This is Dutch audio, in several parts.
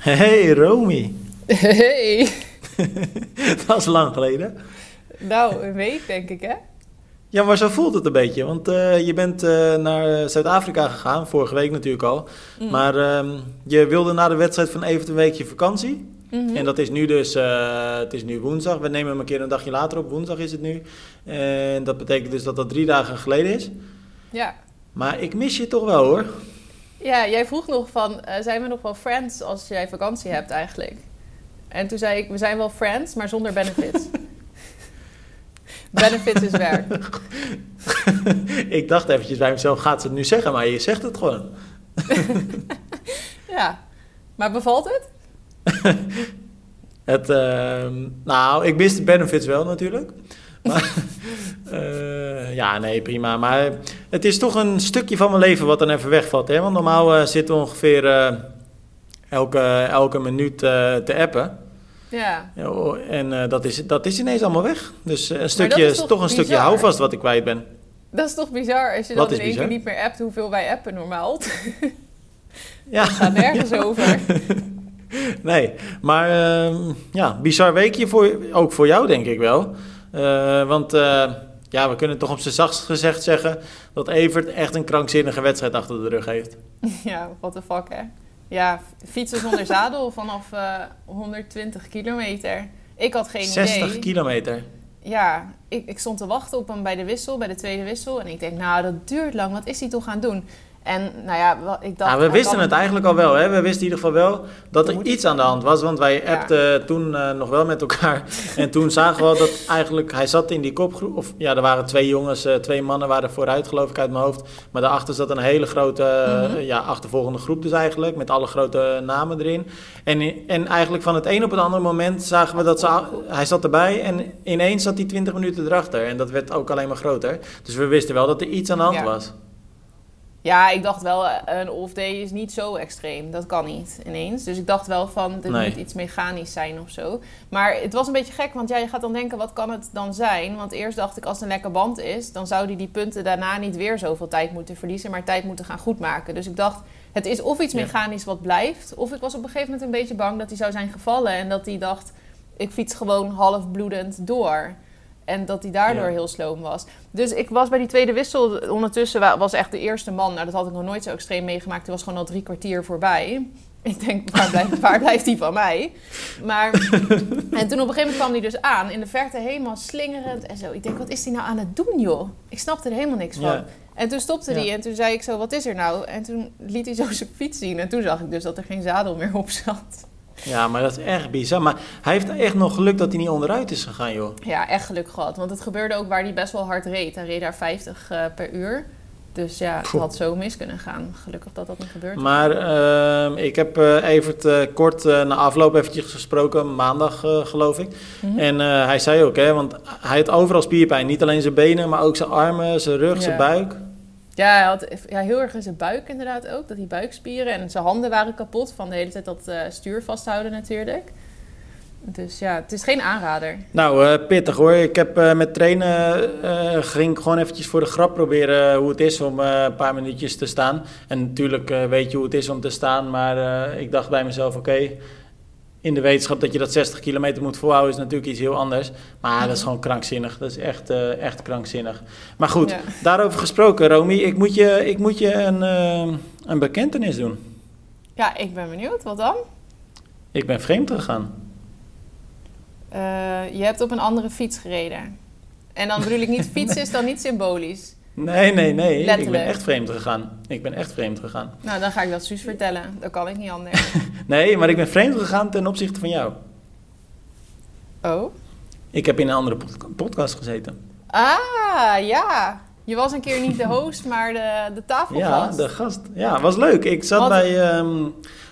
Hey Romy. Hey. dat is lang geleden. Nou, een week denk ik hè? Ja, maar zo voelt het een beetje. Want uh, je bent uh, naar Zuid-Afrika gegaan, vorige week natuurlijk al. Mm. Maar uh, je wilde na de wedstrijd van even een weekje vakantie. Mm -hmm. En dat is nu dus, uh, het is nu woensdag. We nemen hem een keer een dagje later op. Woensdag is het nu. En dat betekent dus dat dat drie dagen geleden is. Ja. Maar ik mis je toch wel hoor. Ja, jij vroeg nog van, zijn we nog wel friends als jij vakantie hebt eigenlijk? En toen zei ik, we zijn wel friends, maar zonder benefits. benefits is werk. ik dacht eventjes bij mezelf, gaat ze het nu zeggen? Maar je zegt het gewoon. ja, maar bevalt het? het, uh, nou, ik mis de benefits wel natuurlijk. Maar, uh, ja, nee, prima. Maar het is toch een stukje van mijn leven wat dan even wegvalt. Hè? Want normaal uh, zitten we ongeveer uh, elke, elke minuut te appen. Ja. ja en dat, is, dat is ineens allemaal weg. Dus een stukje, is toch, toch een bizar. stukje houvast wat ik kwijt ben. Dat is toch bizar als je dan in één keer niet meer appt hoeveel wij appen normaal. ja. Het gaat nergens over. nee, maar uh, ja, bizar weekje voor, ook voor jou denk ik wel. Uh, want uh, ja, we kunnen toch op zijn zachtst gezegd zeggen dat Evert echt een krankzinnige wedstrijd achter de rug heeft. Ja, what the fuck hè. Ja, fietsen zonder zadel vanaf uh, 120 kilometer. Ik had geen 60 idee. 60 kilometer? Ja, ik, ik stond te wachten op hem bij de wissel, bij de tweede wissel. En ik denk, nou, dat duurt lang. Wat is hij toch gaan doen? En nou ja, ik dacht... Nou, we wisten het eigenlijk al wel, hè? We wisten in ieder geval wel dat er iets aan de hand was. Want wij appten ja. toen uh, nog wel met elkaar. En toen zagen we dat eigenlijk... Hij zat in die kopgroep. Of ja, er waren twee jongens, uh, twee mannen waren vooruit geloof ik uit mijn hoofd. Maar daarachter zat een hele grote, mm -hmm. ja, achtervolgende groep dus eigenlijk. Met alle grote namen erin. En, en eigenlijk van het een op het andere moment zagen we dat ze... Hij zat erbij en ineens zat hij 20 minuten erachter. En dat werd ook alleen maar groter. Dus we wisten wel dat er iets aan de hand ja. was. Ja, ik dacht wel, een off-day is niet zo extreem. Dat kan niet ineens. Dus ik dacht wel van, dit Nee. moet iets mechanisch zijn of zo. Maar het was een beetje gek, want ja, je gaat dan denken, wat kan het dan zijn? Want eerst dacht ik, als het een lekker band is... dan zou hij die punten daarna niet weer zoveel tijd moeten verliezen... maar tijd moeten gaan goedmaken. Dus ik dacht, het is of iets mechanisch wat blijft... of ik was op een gegeven moment een beetje bang dat hij zou zijn gevallen... en dat hij dacht, ik fiets gewoon half bloedend door... En dat hij daardoor Ja. heel sloom was. Dus ik was bij die tweede wissel. Ondertussen wa- was echt de eerste man. Nou, dat had ik nog nooit zo extreem meegemaakt. Hij was gewoon al drie kwartier voorbij. Ik denk, waar blijft, waar blijft hij van mij? Maar, en toen op een gegeven moment kwam hij dus aan. In de verte helemaal slingerend en zo. Ik denk, wat is hij nou aan het doen, joh? Ik snapte er helemaal niks van. Ja. En toen stopte hij Ja. en toen zei ik zo, wat is er nou? En toen liet hij zo zijn fiets zien. En toen zag ik dus dat er geen zadel meer op zat. Ja, maar dat is echt bizar. Maar hij heeft echt nog geluk dat hij niet onderuit is gegaan, joh. Ja, echt geluk gehad. Want het gebeurde ook waar hij best wel hard reed. Hij reed daar 50 eh, per uur. Dus ja, het had zo mis kunnen gaan. Gelukkig dat dat niet gebeurd is. Maar ehm, ik heb eh Evert eh, kort na afloop eventjes gesproken, maandag geloof ik. Mhm. En hij zei ook, hè, want hij had overal spierpijn. Niet alleen zijn benen, maar ook zijn armen, zijn rug, Ja. zijn buik. Ja, hij had heel erg in zijn buik inderdaad ook. Dat die buikspieren en zijn handen waren kapot van de hele tijd dat eh, stuur vasthouden natuurlijk. Dus ja, het is geen aanrader. Nou, eh, pittig hoor. Ik heb eh, met trainen, eh, ging ik gewoon eventjes voor de grap proberen hoe het is om een paar minuutjes te staan. En natuurlijk weet je hoe het is om te staan, maar ik dacht bij mezelf, oké, in de wetenschap dat je dat 60 kilometer moet volhouden is natuurlijk iets heel anders. Maar dat is gewoon krankzinnig. Dat is echt, eh, echt krankzinnig. Maar goed, Ja. daarover gesproken, Romy, ik moet je, ik moet je een, eh, een bekentenis doen. Ja, ik ben benieuwd. Wat dan? Ik ben vreemd gegaan. Eh, je hebt op een andere fiets gereden. En dan bedoel ik niet, fietsen is dan niet symbolisch. Nee, nee, nee. Ik ben echt vreemd gegaan. Ik ben echt vreemd gegaan. Nou, dan ga ik dat Suus vertellen. Dat kan ik niet anders. Nee, maar ik ben vreemd gegaan ten opzichte van jou. Oh? Ik heb in een andere pod- podcast gezeten. Ah, ja. Je was een keer niet de host, maar de, de Ja, tafelgast. de gast. Ja, was leuk. Ik zat Wat- bij ehm,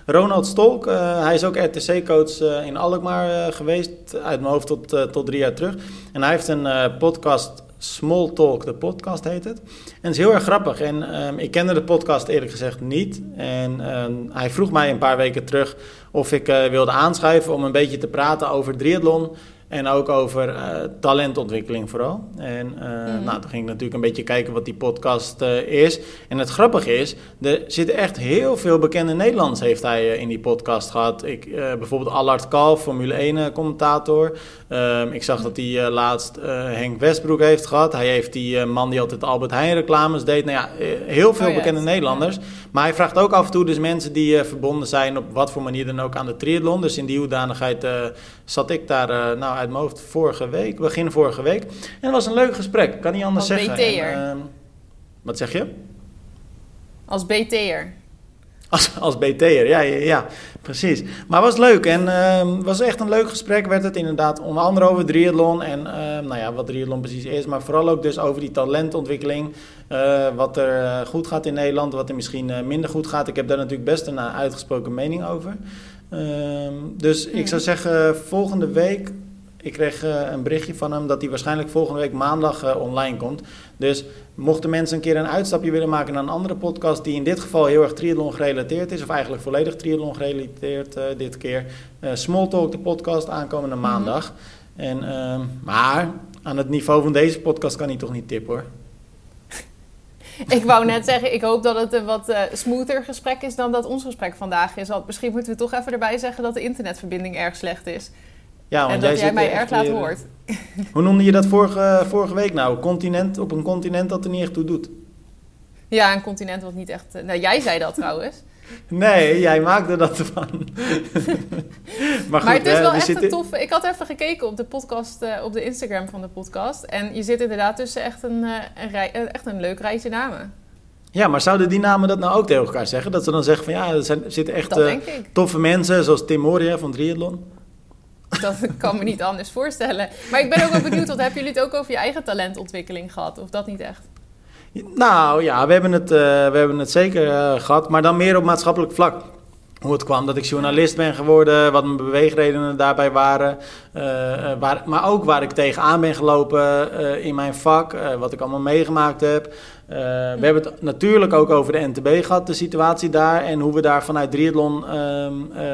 Ronald Stolk. Eh, hij is ook RTC-coach eh, in Alkmaar eh, geweest. Uit mijn hoofd tot, tot drie jaar terug. En hij heeft een podcast, Small Talk, de podcast heet het. En het is heel erg grappig. En ehm, ik kende de podcast eerlijk gezegd niet. En ehm, hij vroeg mij een paar weken terug of ik eh, wilde aanschuiven om een beetje te praten over triathlon. En ook over uh, talentontwikkeling vooral. En uh, nou, toen ging ik natuurlijk een beetje kijken wat die podcast uh, is. En het grappige is, er zitten echt heel veel bekende Nederlanders heeft hij in die podcast gehad. Ik, bijvoorbeeld Allard Kalf, Formule 1 commentator. Um, ik zag dat hij laatst Henk Westbroek heeft gehad. Hij heeft die man die altijd Albert Heijn reclames deed. Nou ja, heel veel oh, bekende Nederlanders. Ja. Maar hij vraagt ook af en toe dus mensen die verbonden zijn op wat voor manier dan ook aan de triathlon. Dus in die hoedanigheid zat ik daar nou uit mijn hoofd vorige week, begin vorige week. En het was een leuk gesprek, kan niet anders Als zeggen. BT'er. En, uh, wat zeg je? Als BT'er. Als, als BT'er, ja, ja, ja, precies. Maar het was leuk en uh, was echt een leuk gesprek. Werd het inderdaad onder andere over triathlon en uh, nou ja, wat triathlon precies is. Maar vooral ook dus over die talentontwikkeling. Uh, wat er eh, goed gaat in Nederland, wat er misschien minder goed gaat. Ik heb daar natuurlijk best een uitgesproken mening over. Ehm, dus ik zou zeggen, volgende week ik kreeg uh, een berichtje van hem dat hij waarschijnlijk volgende week maandag uh, online komt. Dus mochten mensen een keer een uitstapje willen maken naar een andere podcast die in dit geval heel erg triathlon gerelateerd is, of eigenlijk volledig triathlon gerelateerd uh, dit keer, Small Talk, de podcast, aankomende mm -hmm. maandag. En, ehm, maar aan het niveau van deze podcast kan hij toch niet tippen hoor. Ik wou net zeggen, ik hoop dat het een wat uh, smoother gesprek is dan dat ons gesprek vandaag is. Want misschien moeten we toch even erbij zeggen dat de internetverbinding erg slecht is. Ja, want en dat jij, jij mij er erg laat weer- hoort. Hoe noemde je dat vorige, vorige week nou? Continent op een continent dat er niet echt toe doet. Ja, een continent wat niet echt... eh, nou, jij zei dat trouwens. Nee, jij maakte dat ervan. maar goed, maar het is hè, wel we echt zitten- een toffe... Ik had even gekeken op de podcast, eh, op de Instagram van de podcast. En je zit inderdaad tussen echt een, eh, een, rij, eh, echt een leuk rijtje namen. Ja, maar zouden die namen dat nou ook tegen elkaar zeggen? Dat ze dan zeggen van ja, er zijn, zitten echt eh, toffe mensen, zoals Tim Moria van Triathlon. Dat kan me niet anders voorstellen. Maar ik ben ook wel benieuwd, want hebben jullie het ook over je eigen talentontwikkeling gehad? Of dat niet echt? Nou ja, we hebben het, eh, we hebben het zeker eh, gehad, maar dan meer op maatschappelijk vlak. Hoe het kwam dat ik journalist ben geworden, wat mijn beweegredenen daarbij waren. eh, waar, maar ook waar ik tegenaan ben gelopen in mijn vak, wat ik allemaal meegemaakt heb. Eh, we hebben het natuurlijk ook over de NTB gehad, de situatie daar. En hoe we daar vanuit triathlon, ehm, eh,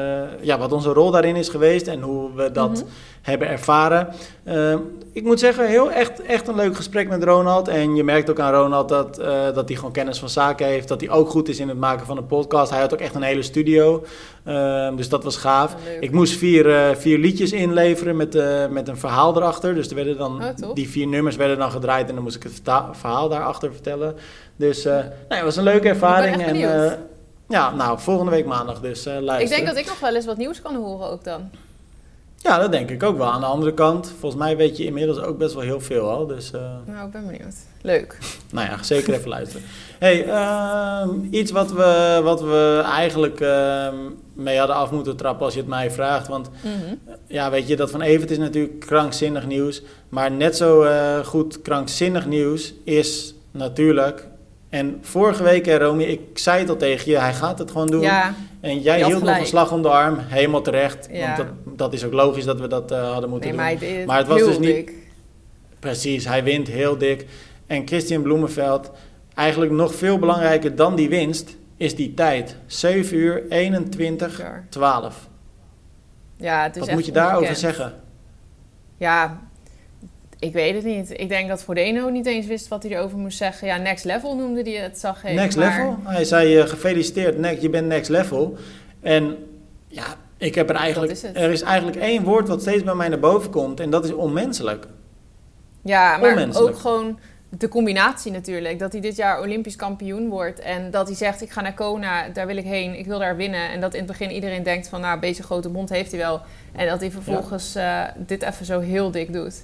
ja, wat onze rol daarin is geweest en hoe we dat Mhm. Hebben ervaren. Ehm, ik moet zeggen, heel echt, echt een leuk gesprek met Ronald. En je merkt ook aan Ronald dat, eh, dat hij gewoon kennis van zaken heeft. Dat hij ook goed is in het maken van een podcast. Hij had ook echt een hele studio. Ehm, dus dat was gaaf. Leuk. Ik moest vier, eh, vier liedjes inleveren met, eh, met een verhaal erachter. Dus er werden dan, Oh, die vier nummers werden dan gedraaid en dan moest ik het verhaal daarachter vertellen. Dus nou, het was een leuke ervaring. en, ja, nou, volgende week maandag dus Ik denk dat ik nog wel eens wat nieuws kan horen ook dan. Ja, dat denk ik ook wel. Aan de andere kant, volgens mij weet je inmiddels ook best wel heel veel al. Dus eh, Nou, ik ben benieuwd. Leuk. nou ja, zeker even luisteren. hey, ehm, iets wat we, wat we eigenlijk ehm, mee hadden af moeten trappen als je het mij vraagt. Want Mhm. ja, weet je, dat van Evert is natuurlijk krankzinnig nieuws. Maar net zo eh, goed krankzinnig nieuws is natuurlijk... En vorige week, hè, Romy, ik zei het al tegen je, hij gaat het gewoon doen. Ja, En jij hield nog een slag om de arm, helemaal terecht. Ja. Want dat, dat is ook logisch dat we dat eh, hadden moeten nee, doen. maar, dit, Maar het was dus niet- dik. Precies, hij wint heel dik. En Christian Bloemenveld, eigenlijk nog veel belangrijker dan die winst, is die tijd. 7 uur 21, Bizar. 12. Ja, het is Wat echt moet je daarover zeggen? Ja, ik weet het niet. Ik denk dat Frodeno niet eens wist wat hij erover moest zeggen. Ja, next level noemde hij het, zag ik. Next maar- level? Hij zei eh, gefeliciteerd, Next, je bent next level. En ja, ik heb er eigenlijk, is er is eigenlijk één woord wat steeds bij mij naar boven komt en dat is onmenselijk. Ja, maar Onmenselijk. ook gewoon de combinatie natuurlijk. Dat hij dit jaar Olympisch kampioen wordt. En dat hij zegt, ik ga naar Kona, daar wil ik heen, ik wil daar winnen. En dat in het begin iedereen denkt van, nou, een beetje grote mond heeft hij wel. En dat hij vervolgens eh, dit even zo heel dik doet.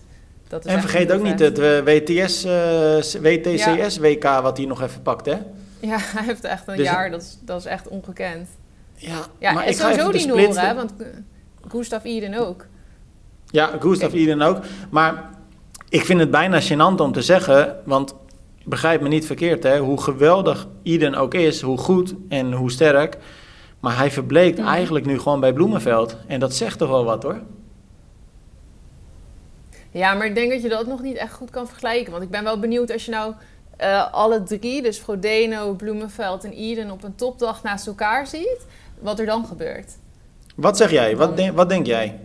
Dat is En vergeet ook niet het WTS, eh, WTCS-WK wat hij nog even pakt, hè? Ja, hij heeft echt een Dus- jaar, dat is, dat is echt ongekend. Ja, Ja, maar en ik ga sowieso de die Noren, hè, want Gustav Iden ook. Ja, Gustav Iden ook. Maar ik vind het bijna gênant om te zeggen, want begrijp me niet verkeerd, hè, hoe geweldig Iden ook is, hoe goed en hoe sterk. Maar hij verbleekt Mhm. eigenlijk nu gewoon bij Bloemenveld. En dat zegt toch wel wat hoor. Ja, maar ik denk dat je dat nog niet echt goed kan vergelijken. Want ik ben wel benieuwd als je nou eh, alle drie, dus Frodeno, Bloemenveld en Iden, op een topdag naast elkaar ziet, wat er dan gebeurt. Wat zeg jij? Wat, wat denk jij?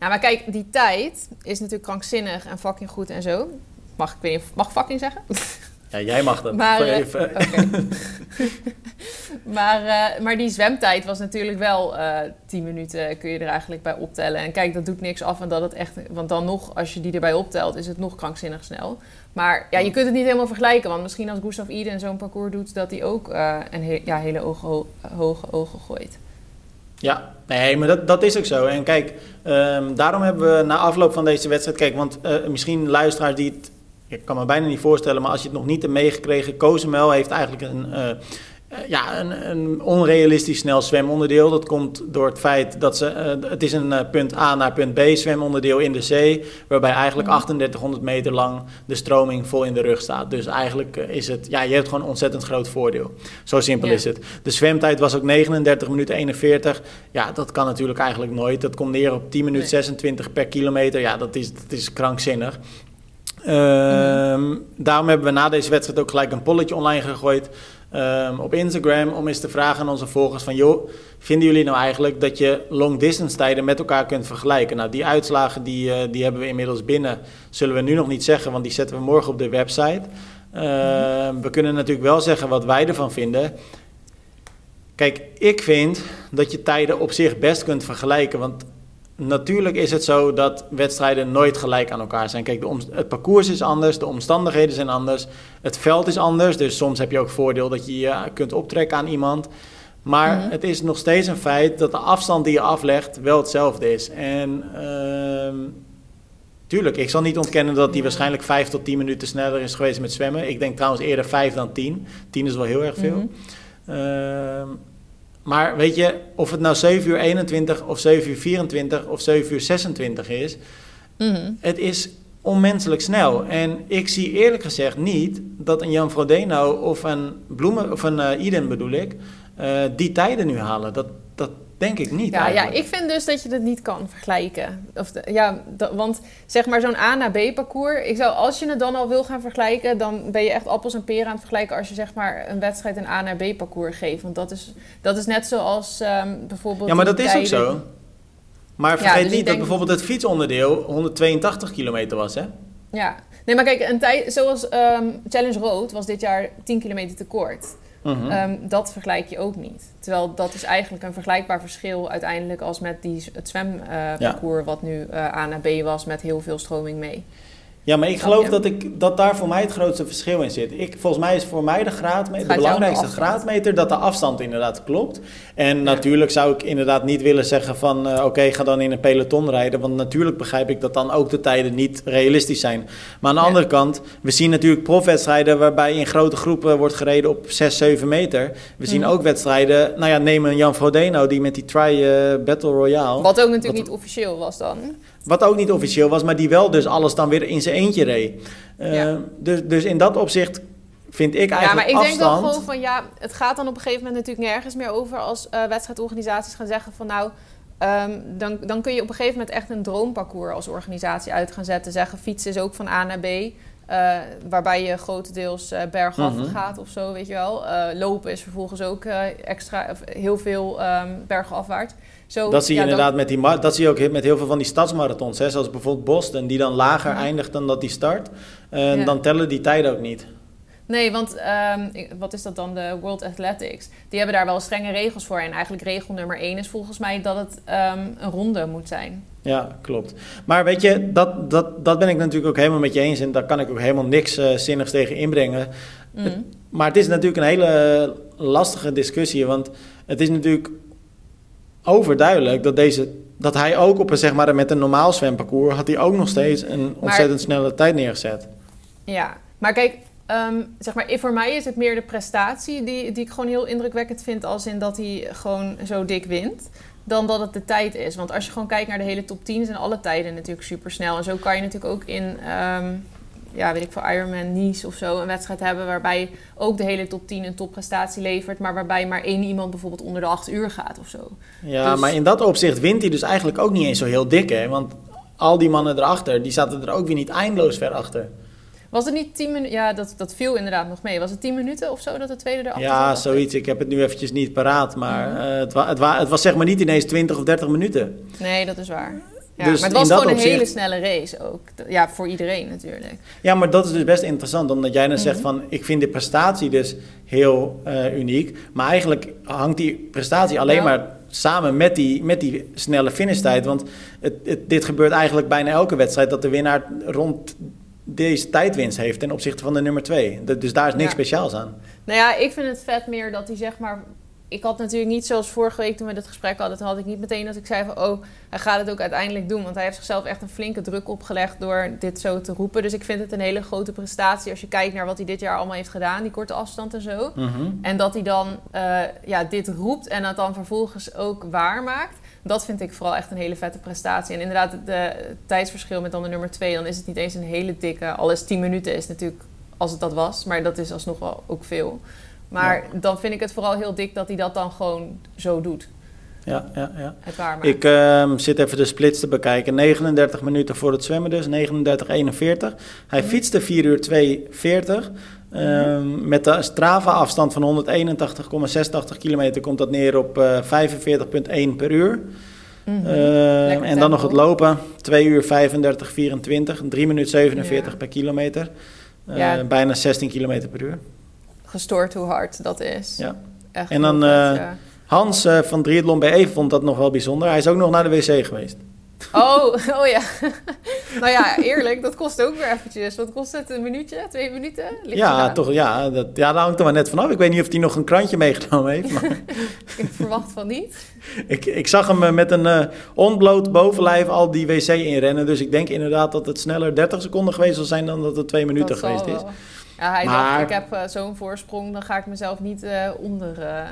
Ja, maar kijk, die tijd is natuurlijk krankzinnig en fucking goed en zo. Mag ik weer mag fucking zeggen? Ja, jij mag dat. Maar, uh, maar, uh, maar die zwemtijd was natuurlijk wel uh, 10 minuten kun je er eigenlijk bij optellen. En kijk, dat doet niks af en dat het echt... Want dan nog, als je die erbij optelt, is het nog krankzinnig snel. Maar ja, je kunt het niet helemaal vergelijken. Want misschien als Gustav Iden zo'n parcours doet... dat hij ook een he ja, hele ho hoge ogen gooit. Ja, nee, maar dat, dat is ook zo. En kijk, um, daarom hebben we na afloop van deze wedstrijd... Kijk, want misschien luisteraars die het ik kan me bijna niet voorstellen, maar als je het nog niet hebt meegekregen, Cozumel heeft eigenlijk een, uh, ja, een, een, onrealistisch snel zwemonderdeel. Dat komt door het feit dat ze, uh, het is een uh, punt A naar punt B zwemonderdeel in de zee, waarbij eigenlijk 3800 meter lang de stroming vol in de rug staat. Dus eigenlijk is het, ja, je hebt gewoon een ontzettend groot voordeel. Zo simpel ja. is het. De zwemtijd was ook 39 minuten 41. Ja, dat kan natuurlijk eigenlijk nooit. Dat komt neer op 10 minuten nee. 26 per kilometer. Ja, dat is, dat is krankzinnig. Um, daarom hebben we na deze wedstrijd ook gelijk een polletje online gegooid um, op Instagram om eens te vragen aan onze volgers van joh, vinden jullie nou eigenlijk dat je long distance tijden met elkaar kunt vergelijken? Nou, die uitslagen die, uh, die hebben we inmiddels binnen, zullen we nu nog niet zeggen, want die zetten we morgen op de website. Uh, we kunnen natuurlijk wel zeggen wat wij ervan vinden. Kijk, ik vind dat je tijden op zich best kunt vergelijken, want natuurlijk is het zo dat wedstrijden nooit gelijk aan elkaar zijn. Kijk, de het parcours is anders, de omstandigheden zijn anders, het veld is anders. Dus soms heb je ook voordeel dat je je kunt optrekken aan iemand. Maar mm -hmm. het is nog steeds een feit dat de afstand die je aflegt wel hetzelfde is. En uh, tuurlijk, ik zal niet ontkennen dat die waarschijnlijk 5 tot 10 minuten sneller is geweest met zwemmen. Ik denk trouwens eerder 5 dan 10. 10 is wel heel erg veel. Mm -hmm. uh, maar weet je, of het nou 7 uur 21 of 7 uur 24 of 7 uur 26 is, mm-hmm. het is onmenselijk snel. En ik zie eerlijk gezegd niet dat een Jan Frodeno of een Bloemen, of een uh, Iden bedoel ik, uh, die tijden nu halen. Dat, dat denk ik niet. Ja, ja, ik vind dus dat je dat niet kan vergelijken. Of de, ja, want zeg maar zo'n A naar B parcours. Ik zou, als je het dan al wil gaan vergelijken, dan ben je echt appels en peren aan het vergelijken als je zeg maar een wedstrijd een A naar B parcours geeft. Want dat is, dat is net zoals um, bijvoorbeeld. Ja, maar dat is ook zo. Maar vergeet ja, dus niet dat bijvoorbeeld het fietsonderdeel 182 kilometer was, hè? Ja, nee, maar kijk, een tijd zoals um, Challenge Road was dit jaar 10 kilometer te kort. -huh. um, dat vergelijk je ook niet. Terwijl dat is eigenlijk een vergelijkbaar verschil uiteindelijk als met die, het zwemparcours uh, ja. wat nu uh, A naar B was met heel veel stroming mee. Ja, maar ik geloof dat, ik, dat daar voor mij het grootste verschil in zit. Ik, volgens mij is voor mij de, graadmeter, de belangrijkste graadmeter dat de afstand inderdaad klopt. En ja. natuurlijk zou ik inderdaad niet willen zeggen van uh, oké, okay, ga dan in een peloton rijden. Want natuurlijk begrijp ik dat dan ook de tijden niet realistisch zijn. Maar aan de ja. andere kant, we zien natuurlijk profwedstrijden waarbij in grote groepen wordt gereden op 6, 7 meter. We zien mm. ook wedstrijden, nou ja, neem een Jan Frodeno die met die Try uh, Battle Royale. Wat ook natuurlijk wat, niet officieel was dan. Wat ook niet officieel was, maar die wel dus alles dan weer in zijn eentje reed. Uh, ja. dus, dus in dat opzicht vind ik eigenlijk Ja, maar ik afstand... denk wel gewoon van ja, het gaat dan op een gegeven moment natuurlijk nergens meer over als uh, wedstrijdorganisaties gaan zeggen van nou, um, dan, dan kun je op een gegeven moment echt een droomparcours als organisatie uit gaan zetten. Zeggen fietsen is ook van A naar B. Uh, waarbij je grotendeels uh, bergaf -hmm. gaat of zo, weet je wel. Uh, lopen is vervolgens ook extra, heel veel um, bergafwaarts. Zo, dat zie je ja, inderdaad dan... met die dat zie je ook met heel veel van die stadsmarathons, hè, zoals bijvoorbeeld Boston, die dan lager ja. eindigt dan dat die start. En ja. dan tellen die tijden ook niet. Nee, want um, wat is dat dan, de World Athletics? Die hebben daar wel strenge regels voor. En eigenlijk regel nummer één is volgens mij dat het um, een ronde moet zijn. Ja, klopt. Maar weet je, dat, dat, dat ben ik natuurlijk ook helemaal met je eens. En daar kan ik ook helemaal niks uh, zinnigs tegen inbrengen. Mm. Het, maar het is natuurlijk een hele lastige discussie. Want het is natuurlijk overduidelijk dat, deze, dat hij ook op een, zeg maar, met een normaal zwemparcours... had hij ook nog steeds een ontzettend maar, snelle tijd neergezet. Ja, maar kijk, um, zeg maar, voor mij is het meer de prestatie... Die, die ik gewoon heel indrukwekkend vind... als in dat hij gewoon zo dik wint dan dat het de tijd is. Want als je gewoon kijkt naar de hele top 10, zijn alle tijden natuurlijk super snel. En zo kan je natuurlijk ook in, um, ja, weet ik veel, Ironman Nice of zo, een wedstrijd hebben waarbij ook de hele top 10 een topprestatie levert, maar waarbij maar één iemand bijvoorbeeld onder de 8 uur gaat of zo. Ja, dus... maar in dat opzicht wint hij dus eigenlijk ook niet eens zo heel dik, hè? Want al die mannen erachter, die zaten er ook weer niet eindeloos ver achter. Was het niet 10 minuten? Ja, dat, dat viel inderdaad nog mee. Was het 10 minuten of zo dat de tweede erachter Ja, zoiets. Ik heb het nu eventjes niet paraat. Maar mm -hmm. uh, het, wa het, wa het, was zeg maar niet ineens 20 of 30 minuten. Nee, dat is waar. Ja, dus maar het was gewoon een hele snelle race ook. Ja, voor iedereen natuurlijk. Ja, maar dat is dus best interessant. Omdat jij dan zegt mhm. van... ik vind de prestatie dus heel uh, uniek. Maar eigenlijk hangt die prestatie alleen maar samen met die, met die snelle finishtijd. Want het, het, dit gebeurt eigenlijk bijna elke wedstrijd... dat de winnaar rond deze tijdwinst heeft ten opzichte van de nummer twee. Dus daar is niks speciaals aan. Nou ja, ik vind het vet meer dat hij zeg maar ik had natuurlijk niet zoals vorige week toen we dit gesprek hadden, toen had ik niet meteen dat ik zei van oh, hij gaat het ook uiteindelijk doen. Want hij heeft zichzelf echt een flinke druk opgelegd door dit zo te roepen. Dus ik vind het een hele grote prestatie als je kijkt naar wat hij dit jaar allemaal heeft gedaan, die korte afstand en zo. Mhm. En dat hij dan uh, ja, dit roept en het dan vervolgens ook waarmaakt. Dat vind ik vooral echt een hele vette prestatie. En inderdaad, het tijdsverschil met dan de nummer 2, dan is het niet eens een hele dikke. Alles 10 minuten is natuurlijk als het dat was, maar dat is alsnog wel ook veel. Maar dan vind ik het vooral heel dik dat hij dat dan gewoon zo doet. Ja, ja, ja. Ik uh, zit even de splits te bekijken. 39 minuten voor het zwemmen dus, 39-41. Hij mhm. fietste 4 uur 240. Um, ehm, met de Strava-afstand van 181,86 kilometer komt dat neer op uh, eh, 45,1 per uur. Mm en dan nog het lopen, 2 uur 35, 24, 3 minuten 47 per kilometer. Uh, bijna 16 kilometer per uur gestoord hoe hard dat is. Ja. Echt en dan uh, Hans uh, van Triathlon bij Even vond dat nog wel bijzonder. Hij is ook nog naar de wc geweest. Oh, oh ja. nou ja, eerlijk, dat kost ook weer eventjes. Wat kost het? Een minuutje? Twee minuten? ja, toch, ja, dat, ja, daar hangt er maar net vanaf. Ik weet niet of hij nog een krantje meegenomen heeft. Maar... ik verwacht van niet. ik, ik zag hem eh, met een uh, onbloot bovenlijf al die wc inrennen. Dus ik denk inderdaad dat het sneller 30 seconden geweest zal zijn dan dat het twee minuten geweest is. Ja, hij dacht, ik heb uh, zo'n voorsprong, dan ga ik mezelf niet uh, onder uh,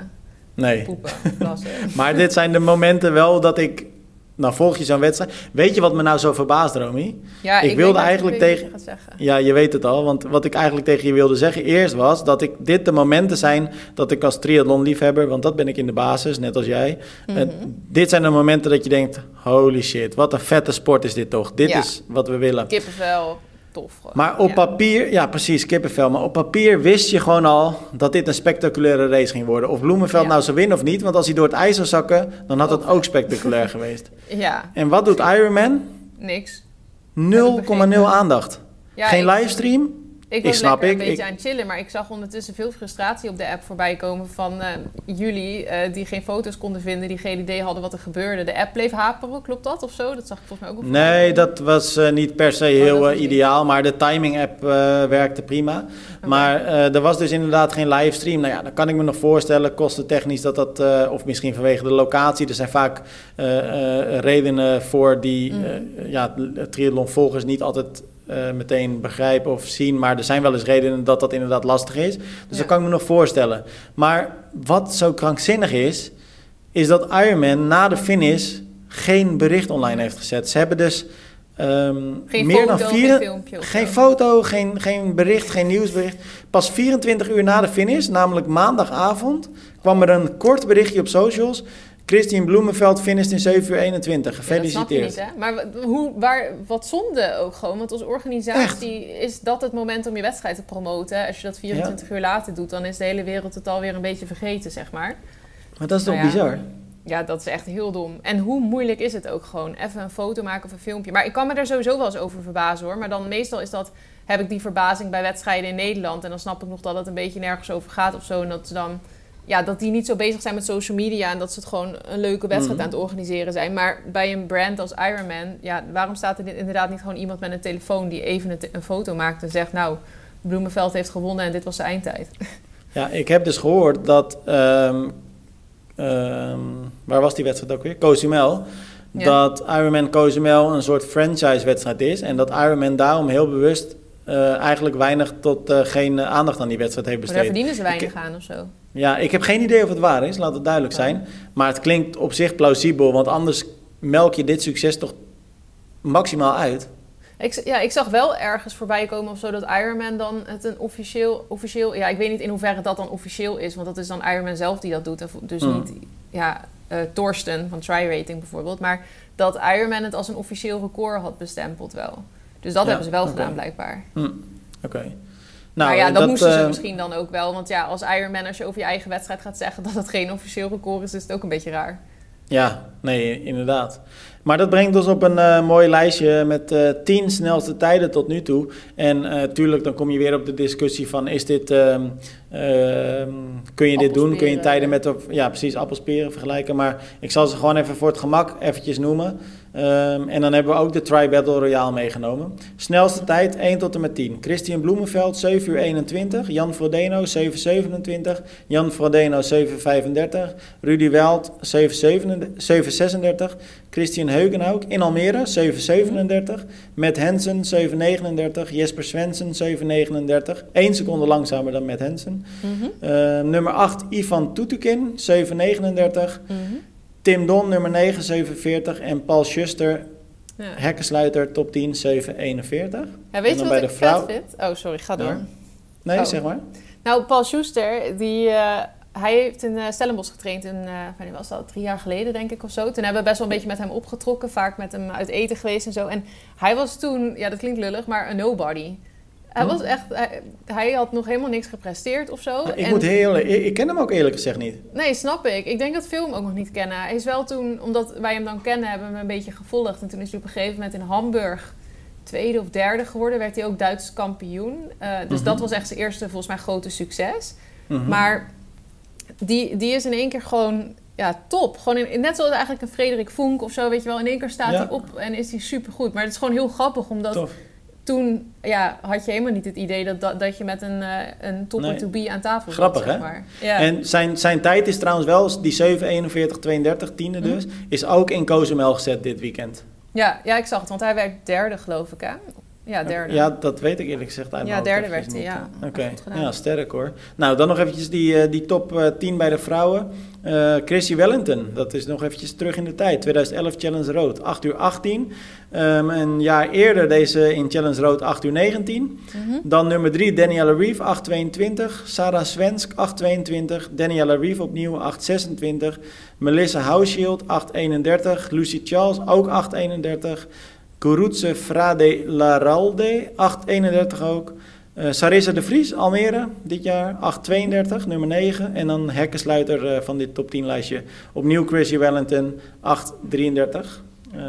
nee. poepen. maar dit zijn de momenten wel dat ik... Nou, volg je zo'n wedstrijd. Weet je wat me nou zo verbaast, Romy? Ja, ik, wilde eigenlijk tegen. Ja, je weet het al. Want wat ik eigenlijk tegen je wilde zeggen eerst was dat ik dit de momenten zijn dat ik als triathlon-liefhebber, want dat ben ik in de basis, net als jij. Mm dit zijn de momenten dat je denkt: holy shit, wat een vette sport is dit toch? Dit is wat we willen. Kippenvel tof. Maar op papier, ja precies, kippenvel. Maar op papier wist je gewoon al dat dit een spectaculaire race ging worden. Of Bloemenveld nou zou winnen of niet, want als hij door het ijs zou zakken, dan had het ook spectaculair geweest. Ja. En wat doet Ironman? Niks. 0,0 aandacht. Geen livestream, ik was snap ik, een beetje aan het chillen, maar ik zag ondertussen veel frustratie op de app voorbij komen van uh, jullie uh, die geen foto's konden vinden, die geen idee hadden wat er gebeurde. De app bleef haperen, klopt dat of zo? Dat zag ik volgens mij ook op. Nee, dat was uh, niet per se oh, heel ideaal, maar de timing app werkte prima. Maar er was dus inderdaad geen livestream. Nou ja, dan kan ik me nog voorstellen, kostentechnisch dat dat, of misschien vanwege de locatie, er zijn vaak redenen voor die mm. ja, triathlon volgers niet altijd uh, meteen begrijpen of zien. Maar er zijn wel eens redenen dat dat inderdaad lastig is. Dus dat kan ik me nog voorstellen. Maar wat zo krankzinnig is, is dat Ironman na de finish geen bericht online heeft gezet. Ze hebben dus um, geen meer dan vier, filmpje geen foto, geen, geen bericht, geen nieuwsbericht. Pas 24 uur na de finish, namelijk maandagavond, kwam er een kort berichtje op socials. Christine Bloemenveld finished in 7 uur 21. Gefeliciteerd. Ja, niet, Maar hoe, waar, wat zonde ook gewoon. Want als organisatie is dat het moment om je wedstrijd te promoten. Als je dat 24 uur later doet, dan is de hele wereld het alweer een beetje vergeten, zeg maar. Maar dat is toch nou bizar? Ja, dat is echt heel dom. En hoe moeilijk is het ook gewoon? Even een foto maken of een filmpje. Maar ik kan me daar sowieso wel eens over verbazen hoor. Maar dan meestal is dat, heb ik die verbazing bij wedstrijden in Nederland. En dan snap ik nog dat het een beetje nergens over gaat of zo. En dat ze dan ja, dat die niet zo bezig zijn met social media en dat ze het gewoon een leuke wedstrijd mhm. aan het organiseren zijn. Maar bij een brand als Ironman, ja, waarom staat er inderdaad niet gewoon iemand met een telefoon die even een, foto maakt en zegt, nou, Bloemenveld heeft gewonnen en dit was de eindtijd. Ja, ik heb dus gehoord dat, ehm, ehm, waar was die wedstrijd ook weer? Cozumel. Dat Ironman Cozumel een soort franchise-wedstrijd is en dat Ironman daarom heel bewust uh, eigenlijk weinig tot uh, geen aandacht aan die wedstrijd heeft besteed. Maar daar verdienen ze weinig aan of zo? Ja, ik heb geen idee of het waar is, laat het duidelijk zijn. Maar het klinkt op zich plausibel, want anders melk je dit succes toch maximaal uit. Ik, ja, ik zag wel ergens voorbij komen of zo dat Ironman dan het een officieel, officieel... Ja, ik weet niet in hoeverre dat dan officieel is, want dat is dan Ironman zelf die dat doet. Dus hmm. niet ja, uh, Torsten van Try Rating bijvoorbeeld. Maar dat Ironman het als een officieel record had bestempeld wel. Dus dat hebben ze wel gedaan blijkbaar. Hmm. Oké. Nou, maar ja, dat, moesten ze eh, misschien dan ook wel. Want ja, als Ironman, als je over je eigen wedstrijd gaat zeggen dat het geen officieel record is, is het ook een beetje raar. Ja, nee, inderdaad. Maar dat brengt ons op een uh, mooi lijstje met uh, tien snelste tijden tot nu toe. En natuurlijk, dan kom je weer op de discussie van, is dit, ehm, ehm, kun je dit doen? Kun je tijden met, ja precies, appelsperen vergelijken. Maar ik zal ze gewoon even voor het gemak eventjes noemen. Um, en dan hebben we ook de Tri Battle Royale meegenomen. Snelste tijd 1 tot en met 10. Christian Bloemenveld 7 uur 21. Jan Frodeno 7 27. Jan Frodeno 7 35. Rudy Weld 7 36. Christian Heugenhoek in Almere 7 37. Matt Hansen 7 39. Jesper Swensen 7 39. 1 seconde langzamer dan Matt Hansen. Mm -hmm. uh, nummer 8 Ivan Tutukin 7 39. Mm -hmm. Tim Don, nummer 9, 47. En Paul Schuster, ja. hekkensluiter, top 10, 741. Ja, weet je wat bij ik vrouw... vet vind? Oh, sorry, ga door. Ja. Nee, oh. zeg maar. Nou, Paul Schuster, die, uh, hij heeft in uh, Stellenbosch getraind. In, uh, wanneer was dat? Drie jaar geleden, denk ik, of zo. Toen hebben we best wel een beetje met hem opgetrokken. Vaak met hem uit eten geweest en zo. En hij was toen, ja, dat klinkt lullig, maar een nobody. Hij, was echt, hij, had nog helemaal niks gepresteerd of zo. ik moet heel ik, ik, ken hem ook eerlijk gezegd niet. Nee, snap ik. Ik denk dat veel hem ook nog niet kennen. Hij is wel toen, omdat wij hem dan kennen, hebben we hem een beetje gevolgd. En toen is hij op een gegeven moment in Hamburg tweede of derde geworden. Werd hij ook Duits kampioen. Uh, dus mm-hmm. dat was echt zijn eerste, volgens mij, grote succes. Mm-hmm. Maar die, die is in één keer gewoon ja, top. Gewoon in, net zoals eigenlijk een Frederik Vonk of zo, weet je wel. In één keer staat ja. hij op en is hij supergoed. Maar het is gewoon heel grappig, omdat... Tof toen ja, had je helemaal niet het idee dat, dat, dat je met een, uh, een topper to be aan tafel Grappig, zat, zeg maar. hè? Ja. En zijn, zijn tijd is trouwens wel, die 7, 41, 32, tiende dus, mm. is ook in Cozumel gezet dit weekend. Ja, ja, ik zag het, want hij werd derde, geloof ik, hè? Ja, derde. Ja, dat weet ik eerlijk gezegd uit Ja, derde werd hij, ja. Oké, okay. ja, sterk hoor. Nou, dan nog eventjes die, uh, die top uh, 10 bij de vrouwen. Uh, Chrissy Wellington, dat is nog eventjes terug in de tijd. 2011 Challenge Road, 8 uur 18. Um, een jaar eerder deze in Challenge Road 8 uur 19. Mm -hmm. Dan nummer 3 Daniela Reeve 822. Sarah Svensk 822. Daniela Reeve opnieuw 826. Melissa Houshield 831. Lucy Charles ook 831. Gurutse Frade Laralde 831 ook. Uh, Sarissa de Vries, Almere, dit jaar 832, nummer 9. En dan hekkensluiter uh, van dit top 10 lijstje. Opnieuw Chrissy Wellington, 833. Uh,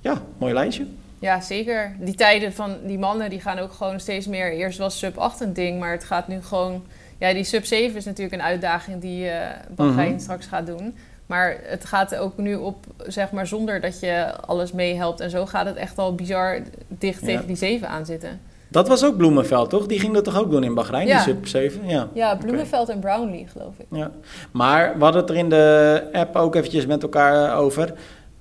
ja, mooi lijstje. Ja, zeker. Die tijden van die mannen die gaan ook gewoon steeds meer. Eerst was sub 8 een ding, maar het gaat nu gewoon. Ja, die sub 7 is natuurlijk een uitdaging die uh, Bahrein mm -hmm. straks gaat doen. Maar het gaat ook nu op, zeg maar, zonder dat je alles meehelpt. En zo gaat het echt al bizar dicht tegen die 7 aan zitten. Dat was ook Bloemenveld, toch? Die ging dat toch ook doen in Bahrein, ja. die sub 7? Ja, ja Bloemenveld okay. en Brownlee, geloof ik. Ja. Maar we hadden het er in de app ook eventjes met elkaar over.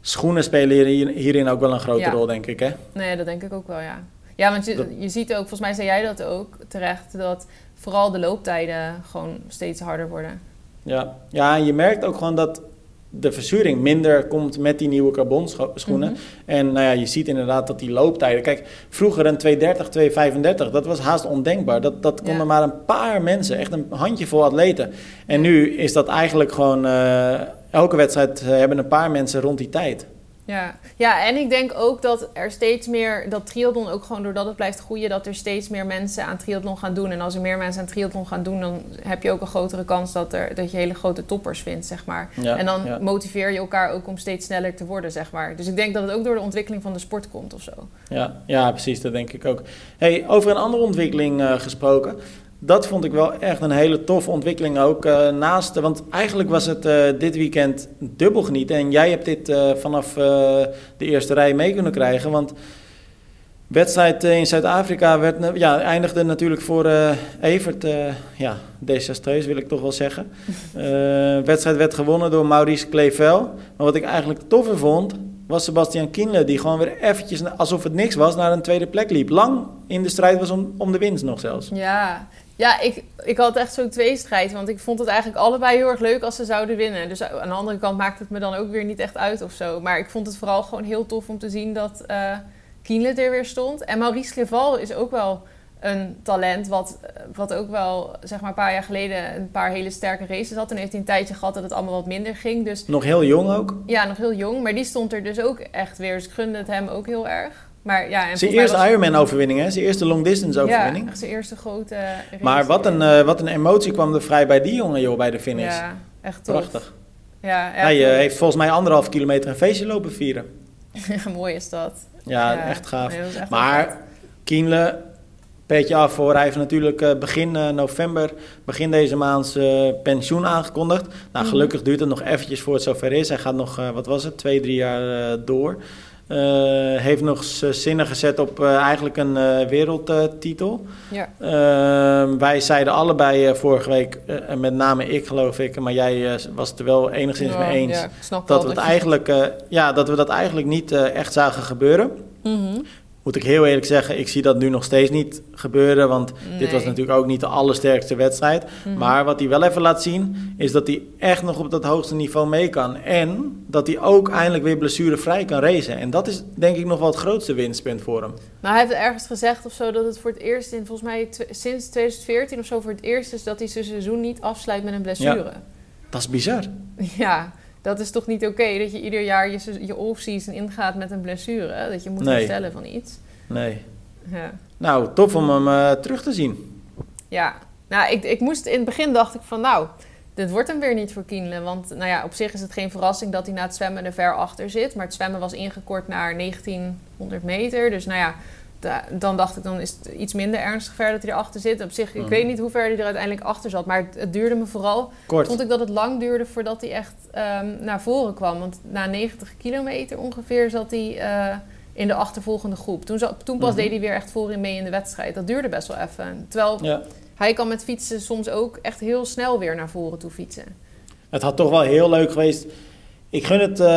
Schoenen spelen hierin ook wel een grote ja. rol, denk ik, hè? Nee, dat denk ik ook wel, ja. Ja, want je, dat... je ziet ook, volgens mij zei jij dat ook terecht, dat vooral de looptijden gewoon steeds harder worden. Ja, ja en je merkt ook gewoon dat de verzuring minder komt met die nieuwe carbonschoenen. Mm -hmm. En nou ja, je ziet inderdaad dat die looptijden... Kijk, vroeger een 230, 235, dat was haast ondenkbaar. Dat, dat konden ja. maar een paar mensen, echt een handjevol atleten. En nu is dat eigenlijk gewoon... Uh, elke wedstrijd hebben een paar mensen rond die tijd. Ja. ja, en ik denk ook dat er steeds meer, dat triathlon ook gewoon doordat het blijft groeien, dat er steeds meer mensen aan triathlon gaan doen. En als er meer mensen aan triathlon gaan doen, dan heb je ook een grotere kans dat, er, dat je hele grote toppers vindt, zeg maar. Ja, en dan ja. motiveer je elkaar ook om steeds sneller te worden, zeg maar. Dus ik denk dat het ook door de ontwikkeling van de sport komt of zo. Ja, ja precies, dat denk ik ook. Hey, over een andere ontwikkeling uh, gesproken dat vond ik wel echt een hele toffe ontwikkeling ook. Uh, naast, want eigenlijk was het uh, dit weekend dubbel genieten. En jij hebt dit uh, vanaf de eerste rij mee kunnen krijgen. Want wedstrijd in Zuid-Afrika werd, ja, eindigde natuurlijk voor Evert, ja, desastreus wil ik toch wel zeggen. wedstrijd werd gewonnen door Maurice Klevel. Maar wat ik eigenlijk toffer vond, was Sebastian Kienle, die gewoon weer eventjes, alsof het niks was, naar een tweede plek liep. Lang in de strijd was om, om de winst nog zelfs. Ja, ja, ik, ik had echt zo'n tweestrijd. Want ik vond het eigenlijk allebei heel erg leuk als ze zouden winnen. Dus aan de andere kant maakt het me dan ook weer niet echt uit of zo. Maar ik vond het vooral gewoon heel tof om te zien dat uh, Kienle er weer stond. En Maurice Cleval is ook wel een talent wat, wat ook wel zeg maar een paar jaar geleden een paar hele sterke races had. En heeft hij een tijdje gehad dat het allemaal wat minder ging. Dus, nog heel jong ook? Ja, nog heel jong. Maar die stond er dus ook echt weer. Dus ik gunde het hem ook heel erg. Maar ja, en zijn eerste was... Ironman-overwinning, hè? Zijn eerste long-distance-overwinning. Ja, zijn eerste grote race. Maar wat een, uh, wat een emotie kwam er vrij bij die jongen, joh, bij de finish. Ja, echt tof. Prachtig. Ja, Hij eh, heeft volgens mij anderhalf kilometer een feestje lopen vieren. mooi is dat. Ja, echt gaaf. Nee, echt. Maar Kienle, petje af voor. Hij heeft natuurlijk eh, begin eh, november, begin deze maand zijn pensioen aangekondigd. Nou, Mhm. gelukkig duurt het nog eventjes voor het zover is. Hij gaat nog, eh, wat was het, twee, drie jaar eh, door. Eh, heeft nog zinnen gezet op eh, eigenlijk een eh, wereldtitel. Ja. Ehm, wij zeiden allebei vorige week, en met name ik geloof ik, maar jij was het er wel enigszins Ja, mee eens, Ja, dat, we je- eigenlijk, ja, dat we dat eigenlijk niet echt zagen gebeuren. Mhm. Moet ik heel eerlijk zeggen, ik zie dat nu nog steeds niet gebeuren. Want dit was natuurlijk ook niet de allersterkste wedstrijd. Mhm. Maar wat hij wel even laat zien, is dat hij echt nog op dat hoogste niveau mee kan. En dat hij ook eindelijk weer blessurevrij kan racen. En dat is denk ik nog wel het grootste winstpunt voor hem. Maar hij heeft ergens gezegd of zo dat het voor het eerst in, volgens mij sinds 2014 of zo, voor het eerst is dat hij zijn seizoen niet afsluit met een blessure. Dat is bizar. Ja, dat is toch niet oké dat je ieder jaar je, je off-season ingaat met een blessure. Dat je moet Nee. herstellen van iets. Nee. Ja. Nou, tof om hem eh, terug te zien. Ja, nou, ik, ik moest in het begin dacht ik van nou, dit wordt hem weer niet voor Kienle. Want nou ja, op zich is het geen verrassing dat hij na het zwemmen er ver achter zit. Maar het zwemmen was ingekort naar 1900 meter. Dus nou ja, da- dan dacht ik dan is het iets minder ernstig ver dat hij erachter zit. Op zich, ik Mhm. weet niet hoe ver hij er uiteindelijk achter zat. Maar het, het duurde me vooral, Kort. vond ik dat het lang duurde voordat hij echt ehm, naar voren kwam. Want na 90 kilometer ongeveer zat hij eh, in de achtervolgende groep. Toen, toen pas Mhm. deed hij weer echt voorin mee in de wedstrijd. Dat duurde best wel even. Terwijl Ja. hij kan met fietsen soms ook echt heel snel weer naar voren toe fietsen. Het had toch wel heel leuk geweest. Ik gun het eh,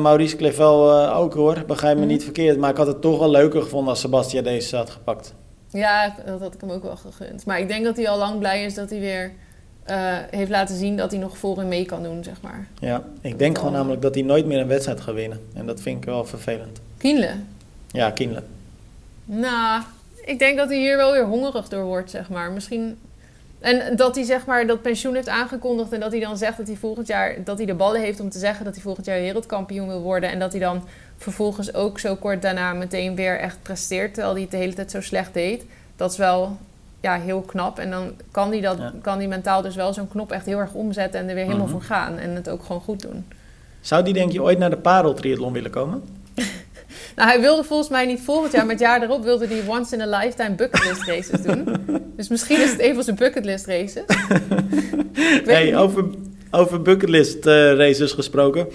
Maurice Clevel eh, ook hoor, begrijp me Mhm. niet verkeerd. Maar ik had het toch wel leuker gevonden als Sebastian deze had gepakt. Ja, dat had ik hem ook wel gegund. Maar ik denk dat hij al lang blij is dat hij weer eh, heeft laten zien dat hij nog voorin mee kan doen, zeg maar. Ja, ik denk gewoon namelijk dat hij nooit meer een wedstrijd gaat winnen. En dat vind ik wel vervelend. Kienle? Ja, Kienle. Nou, ik denk dat hij hier wel weer hongerig door wordt, zeg maar. Misschien... En dat hij zeg maar dat pensioen heeft aangekondigd en dat hij dan zegt dat hij volgend jaar dat hij de ballen heeft om te zeggen dat hij volgend jaar wereldkampioen wil worden en dat hij dan vervolgens ook zo kort daarna meteen weer echt presteert terwijl hij het de hele tijd zo slecht deed. Dat is wel ja, heel knap en dan kan hij dat Ja. kan hij mentaal dus wel zo'n knop echt heel erg omzetten en er weer helemaal Mhm. voor gaan en het ook gewoon goed doen. Zou die denk je ooit naar de pareltriathlon willen komen? Nou, hij wilde volgens mij niet volgend jaar, maar het jaar erop wilde hij once in a lifetime bucketlist races doen. Dus misschien is het een van zijn bucketlist races. Hey, over, over bucketlist eh, races gesproken.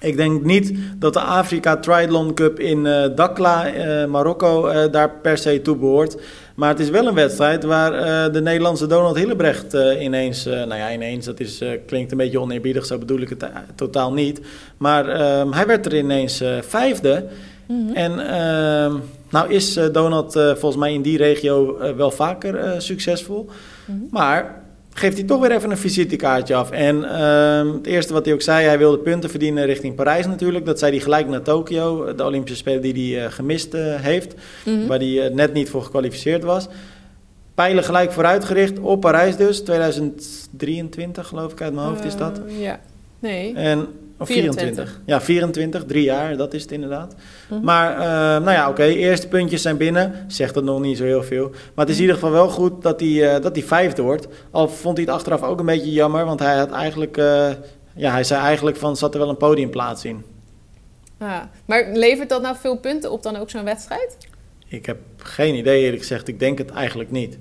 Ik denk niet dat de Afrika Triathlon Cup in eh Dakla, eh, Marokko, daar per se toe behoort. Maar het is wel een wedstrijd waar de Nederlandse Donald Hillebrecht ineens... nou ja, ineens, dat is, klinkt een beetje oneerbiedig, zo bedoel ik het totaal niet. Maar ehm, hij werd er ineens eh, Mhm. En ehm, nou is eh, Donald eh, volgens mij in die regio eh, wel vaker succesvol. Mhm. Maar geeft hij toch weer even een visitekaartje af. En ehm, het eerste wat hij ook zei, hij wilde punten verdienen richting Parijs natuurlijk. Dat zei hij gelijk naar Tokio, de Olympische Spelen die hij gemist heeft. Mhm. Waar hij net niet voor gekwalificeerd was. Pijlen gelijk vooruitgericht op Parijs dus. 2023 geloof ik uit mijn hoofd is dat. Ja. Nee. En, of 24. 24. Ja, 24, drie jaar, dat is het inderdaad. Mhm. Maar, eh, nou ja, oké, eerste puntjes zijn binnen. Zegt dat nog niet zo heel veel. Maar het is in ieder geval wel goed dat hij, eh, dat hij vijfde wordt. Al vond hij het achteraf ook een beetje jammer, want hij had eigenlijk... eh, ja, hij zei eigenlijk van, zat er wel een podiumplaats in. Ja. Maar levert dat nou veel punten op dan ook zo'n wedstrijd? Ik heb geen idee eerlijk gezegd, ik denk het eigenlijk niet.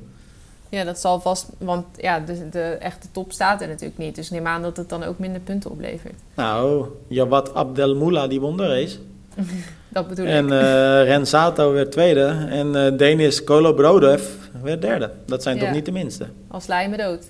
Ja, dat zal vast... Want ja, de, de echte top staat er natuurlijk niet. Dus neem aan dat het dan ook minder punten oplevert. Nou, Jawad Abdelmoula die won de race. Dat bedoel En ik. eh Ren Sato werd tweede. En eh Denis Kolobrodev werd derde. Dat zijn Ja. toch niet de minste? Al sla je me dood.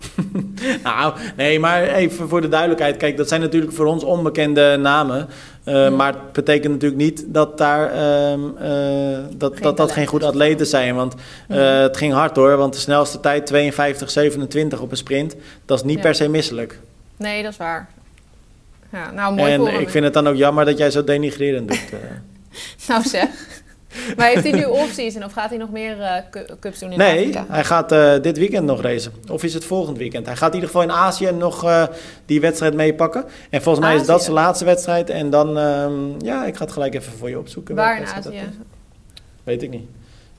Nou, nee, maar even voor de duidelijkheid. Kijk, dat zijn natuurlijk voor ons onbekende namen. Eh. Maar het betekent natuurlijk niet dat daar, ehm, eh, dat, dat, dat talent geen goed is. atleten zijn. Want eh, het ging hard hoor. Want de snelste tijd 52-27 op een sprint. Dat is niet Ja. per se misselijk. Nee, dat is waar. Ja, nou, mooi en ik vind het dan ook jammer dat jij zo denigrerend doet. Nou zeg. Maar heeft hij nu off-season of gaat hij nog meer eh, cu- cups doen in Nee, Afrika? hij gaat eh, dit weekend nog racen. Of is het volgend weekend? Hij gaat in ieder geval in Azië nog eh, die wedstrijd meepakken. En volgens mij is dat zijn laatste wedstrijd. En dan, ehm, ja, ik ga het gelijk even voor je opzoeken. Waar in Azië? dat is. Weet ik niet.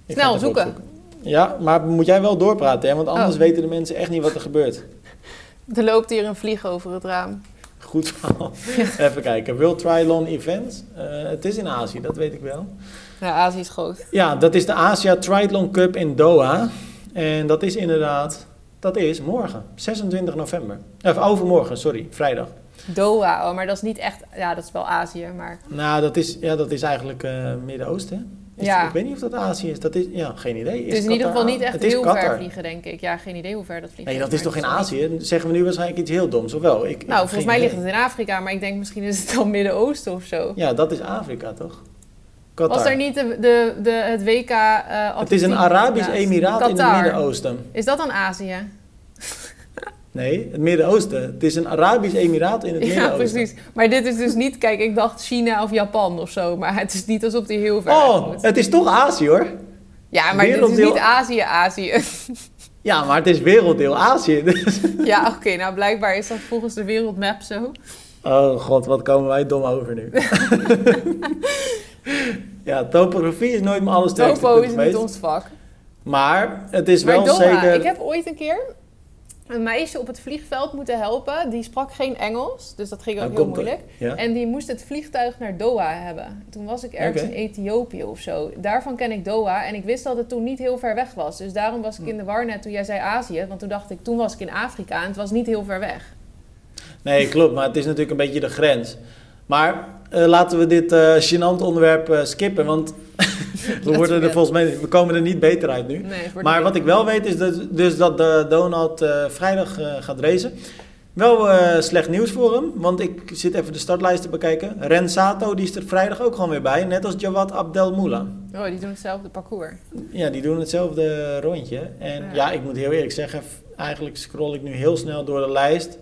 Ik Snel ga het even zoeken. opzoeken. Ja, maar moet jij wel doorpraten, hè? want anders Oh. weten de mensen echt niet wat er gebeurt. Er loopt hier een vlieg over het raam. goed verhaal. Even kijken. World Triathlon Events. Eh, het is in Azië, dat weet ik wel. Ja, Azië is groot. Ja, dat is de Asia Triathlon Cup in Doha. En dat is inderdaad, dat is morgen, 26 november. Of overmorgen, sorry, vrijdag. Doha, oh, maar dat is niet echt, ja, dat is wel Azië, maar... Nou, dat is, ja, dat is eigenlijk uh, Midden-Oosten. Ja. Ik weet niet of dat Azië is. Dat is ja, geen idee. Is het is in ieder geval niet echt heel Qatar. ver vliegen, denk ik. Ja, geen idee hoe ver dat vliegt. Nee, dat is toch in Azië? Dan zeggen we nu waarschijnlijk iets heel doms, of wel? Ik, Nou, volgens mij ligt het in Afrika, maar ik denk misschien is het dan Midden-Oosten of zo. Ja, dat is Afrika, toch? Qatar. Was er niet de, de, de, het WK eh het is een Arabisch inderdaad? emiraat in het. Midden-Oosten. Is dat dan Azië? Nee, het Midden-Oosten. Het is een Arabisch emiraat in het Ja, Midden-Oosten. precies. Maar dit is dus niet, kijk, ik dacht China of Japan of zo, maar het is niet alsof die heel ver Oh, het is toch Azië, hoor. Ja, maar dit is werelddeel- niet Azië, Azië. Ja, maar het is werelddeel Azië. dus- ja, oké, nou blijkbaar is dat volgens de wereldmap zo. Oh god, wat komen wij dom over nu. ja, topografie is nooit mijn allersterkste Topo is niet ons vak. Maar het is Maar wel Doha, zeker... ik heb ooit een keer een meisje op het vliegveld moeten helpen. Die sprak geen Engels, dus dat ging ook heel moeilijk. Ja? En die moest het vliegtuig naar Doha hebben. Toen was ik ergens in Ethiopië of zo. Daarvan ken ik Doha en ik wist dat het toen niet heel ver weg was. Dus daarom was ik in de war net toen jij zei Azië. Want toen dacht ik, toen was ik in Afrika en het was niet heel ver weg. Nee, klopt, maar het is natuurlijk een beetje de grens. Maar eh, laten we dit eh gênant onderwerp eh, skippen, want we, worden er volgens mij, we komen er niet beter uit nu. Nee, Maar wat ik wel weet is dat, dus dat de Donald vrijdag gaat racen. Wel slecht nieuws voor hem, want ik zit even de startlijst te bekijken. Ren Sato die is er vrijdag ook gewoon weer bij, net als Jawad Abdelmoula. Oh, die doen hetzelfde parcours. Ja, die doen hetzelfde rondje. En Ja. ja, ik moet heel eerlijk zeggen, eigenlijk scroll ik nu heel snel door de lijst.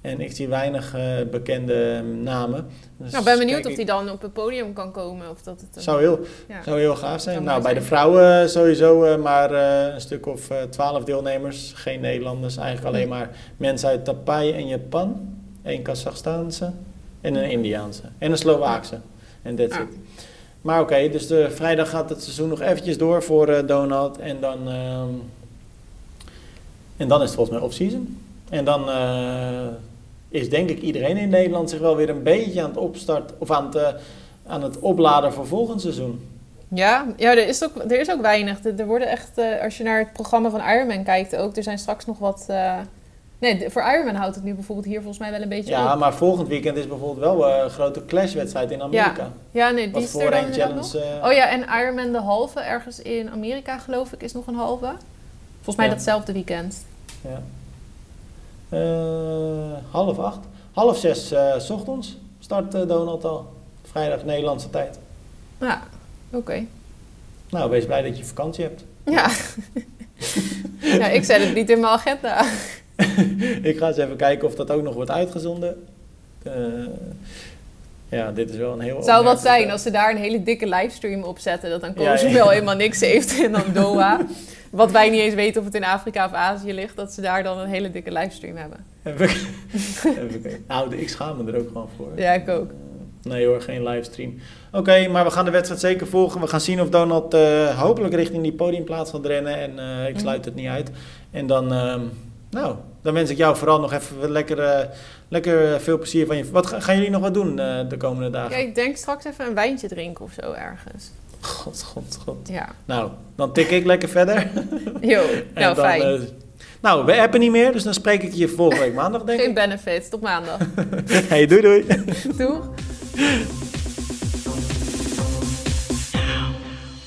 En ik zie weinig eh, bekende namen. Dus Nou, ben benieuwd of die dan op het podium kan komen. Of dat het een- Zou heel, ja. zou heel gaaf zijn. Nou, bij de vrouwen sowieso eh, maar eh, een stuk of twaalf deelnemers. Geen Nederlanders, eigenlijk alleen Nee. maar mensen uit Tapai en Japan. Eén Kazachstaanse en een Indiaanse. En een Slovaakse. En that's Ah. it. Maar oké, dus de, vrijdag gaat het seizoen nog eventjes door voor eh, Donald. En dan, ehm, en dan is het volgens mij off-season. En dan eh, is denk ik iedereen in Nederland zich wel weer een beetje aan het opstart of aan het, eh, aan het opladen voor volgend seizoen. Ja, ja er, is ook, er is ook weinig. Er, er worden echt, eh, als je naar het programma van Ironman kijkt ook, er zijn straks nog wat... eh, nee, voor Ironman houdt het nu bijvoorbeeld hier volgens mij wel een beetje Ja, op. maar volgend weekend is bijvoorbeeld wel een grote clashwedstrijd in Amerika. Ja, nee, die Wat is er voor dan challenge. Oh ja, en Ironman de halve ergens in Amerika geloof ik is nog een halve. Volgens mij Ja. datzelfde weekend. ja. Eh, half acht. Half zes eh, s ochtends start eh, Donald al. Vrijdag Nederlandse tijd. Ja, oké. Nou, wees blij dat je vakantie hebt. Ja. ja, ik zet het niet in mijn agenda. ik ga eens even kijken of dat ook nog wordt uitgezonden. Ja, dit is wel een heel... Het zou wat zijn als ze daar een hele dikke livestream op zetten. Dat dan ja. wel helemaal niks heeft en dan Doha. Wat wij niet eens weten of het in Afrika of Azië ligt. Dat ze daar dan een hele dikke livestream hebben. Even, even kijken. Nou, ik schaam me er ook gewoon voor. Ja, ik ook. Nee hoor, geen livestream. Oké, maar we gaan de wedstrijd zeker volgen. We gaan zien of Donald eh, hopelijk richting die podiumplaats gaat rennen. En eh, ik Mhm. sluit het niet uit. En dan, ehm, nou, dan wens ik jou vooral nog even lekker, eh, lekker veel plezier van je. Wat ga- gaan jullie nog wat doen eh, de komende dagen? Ja, ik denk straks even een wijntje drinken of zo ergens. God, god, god. Ja. Nou, dan tik ik lekker verder. Jo, nou dan, fijn. eh, nou, we appen niet meer, dus dan spreek ik je volgende week maandag, denk Geen ik. benefits. Tot maandag. Hey, doei doei. Doeg.